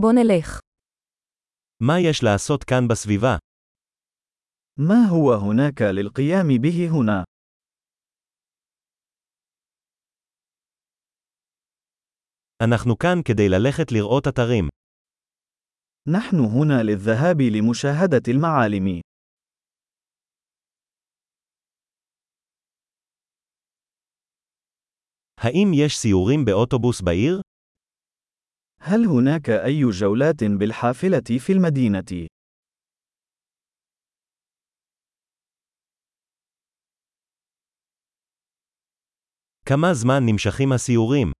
בוא נלך. מה יש לעשות כאן בסביבה? ما هو هناك للقيام به هنا؟ אנחנו כאן כדי ללכת לראות אתרים. نحن هنا للذهاب لمشاهدة المعالم. האם יש סיורים באוטובוס בעיר? هل هناك أي جولات بالحافلة في المدينة؟ כמה זמן נמשכים הסיורים?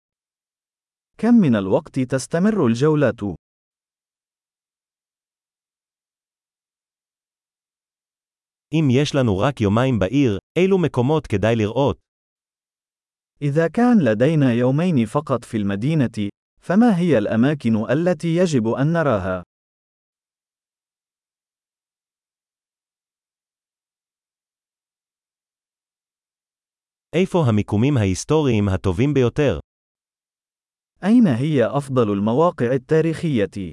كم من الوقت تستمر الجولات؟ אם יש לנו רק יומיים בעיר, אילו מקומות כדאי לראות? إذا كان لدينا يومين فقط في المدينة، فما هي الأماكن التي يجب أن نراها؟ איפה המיקומים ההיסטוריים הטובים ביותר? أين هي أفضل المواقع التاريخية؟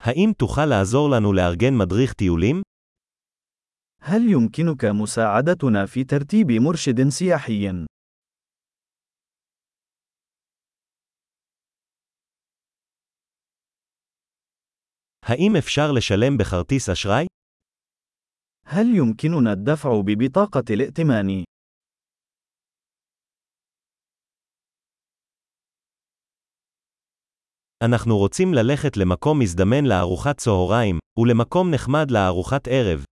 האם תוכל לעזור לנו לארגן מדריך טיולים? هل يمكنك مساعدتنا في ترتيب مرشد سياحي؟ האם אפשר לשלם בכרטיס אשראי? هل يمكننا الدفع ببطاقة الائتمان؟ אנחנו רוצים ללכת למקום מזדמן לארוחת צהריים, ולמקום נחמד לארוחת ערב.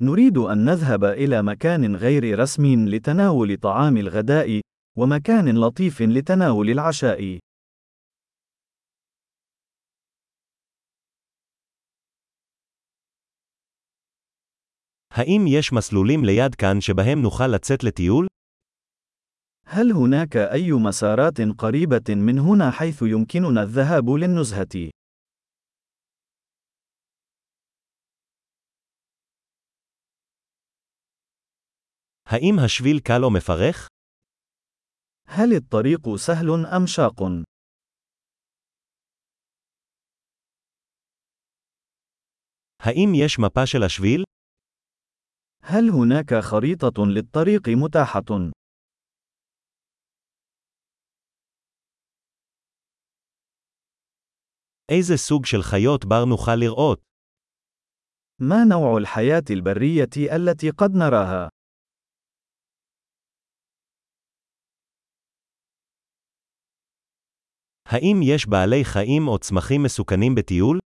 نريد أن نذهب إلى مكان غير رسمي لتناول طعام الغداء، ومكان لطيف لتناول العشاء. האם יש מסלולים ליד כאן שבהם נוכל לצאת לטיול? هل هناك أي مسارات قريبة من هنا حيث يمكننا الذهاب للنزهة؟ האם השביל קל או מפרך? هل الطريق سهل أم شاق؟ האם יש מפה של השביל? هل هناك خريطة للطريق متاحة؟ איזה סוג של חיות בר נוכל לראות? ما نوع الحياة البرية التي قد نراها؟ האם יש בעלי חיים או צמחים מסוכנים בטיול?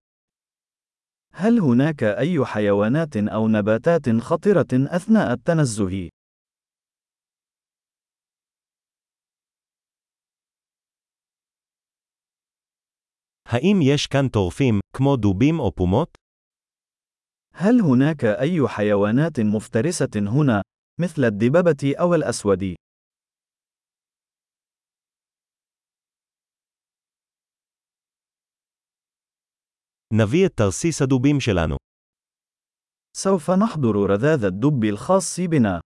هل هناك أي حيوانات أو نباتات خطرة أثناء التنزه؟ האם יש כאן טורפים, כמו דובים או פומות? هل هناك أي حيوانات مفترسة هنا، مثل الدببة أو الأسود؟ נביא את תרסיס הדובים שלנו. سوف نحضر رذاذ الدب الخاص بنا.